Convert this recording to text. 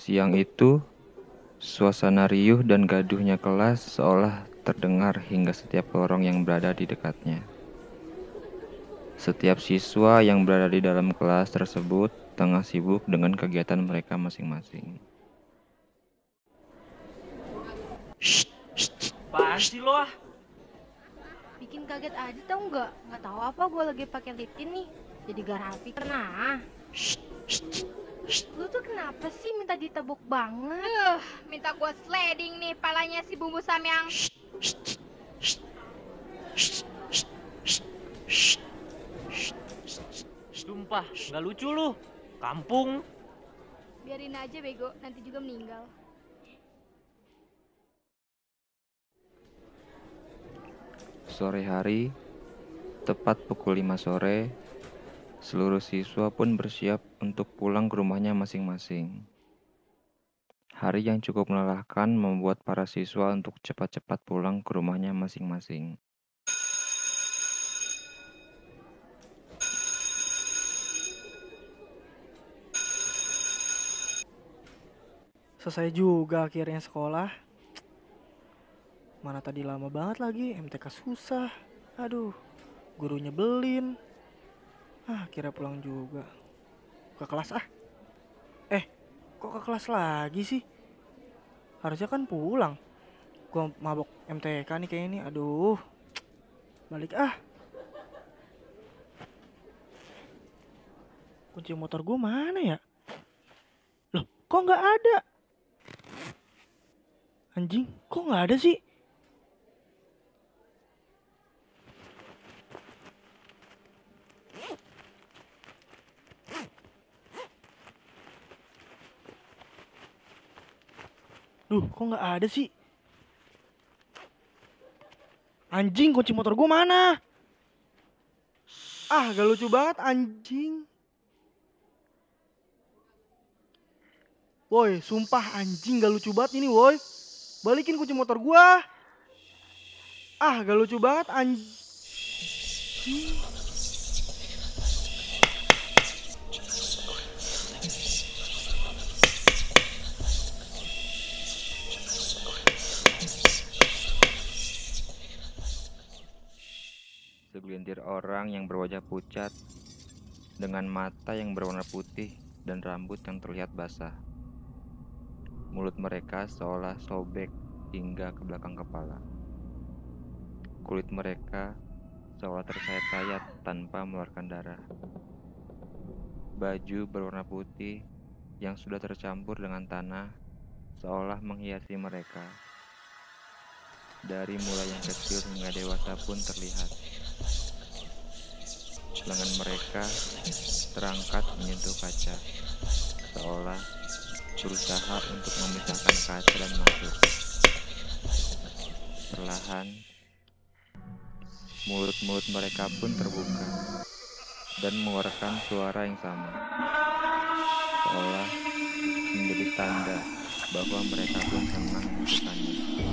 Siang itu, suasana riuh dan gaduhnya kelas seolah terdengar hingga setiap lorong yang berada di dekatnya. Setiap siswa yang berada di dalam kelas tersebut tengah sibuk dengan kegiatan mereka masing-masing. Apaan sih lo ah? Bikin kaget aja tau nggak? Nggak tahu apa gue lagi pakai lip tint nih. Jadi gak rapi. Lu tuh kenapa sih minta ditebuk banget? Uh, minta gua sliding nih palanya si bumbu samyang. Sumpah, nggak lucu lu. Kampung. Biarin aja bego, nanti juga meninggal. Sore hari, tepat pukul 5 sore, seluruh siswa pun bersiap untuk pulang ke rumahnya masing-masing. Hari yang cukup melelahkan membuat para siswa untuk cepat-cepat pulang ke rumahnya masing-masing. Selesai juga akhirnya sekolah. Mana tadi lama banget lagi, MTK susah. Aduh, guru nyebelin. Ah, kira pulang juga. Ke kelas ah. Eh, kok ke kelas lagi sih? Harusnya kan pulang. Gua mabok MTK nih kayak ini. Aduh. Balik ah. Kunci motor gua mana ya? Loh, kok nggak ada? Anjing, kok nggak ada sih? Duh, kok nggak ada sih? Anjing, kunci motor gua mana? Ah, gak lucu banget anjing. Woi, sumpah anjing gak lucu banget ini, woi. Balikin kunci motor gua. Ah, gak lucu banget anjing. Segelintir orang yang berwajah pucat dengan mata yang berwarna putih dan rambut yang terlihat basah. Mulut mereka seolah sobek hingga ke belakang kepala. Kulit mereka seolah tersayat-sayat tanpa mengeluarkan darah. Baju berwarna putih yang sudah tercampur dengan tanah seolah menghiasi mereka. Dari mulai yang kecil hingga dewasa pun terlihat. Lengan mereka terangkat menyentuh kaca, seolah berusaha untuk memisahkan kaca dan masuk. Perlahan, mulut-mulut mereka pun terbuka dan mengeluarkan suara yang sama, seolah menjadi tanda bahwa mereka pun senang melakukannya.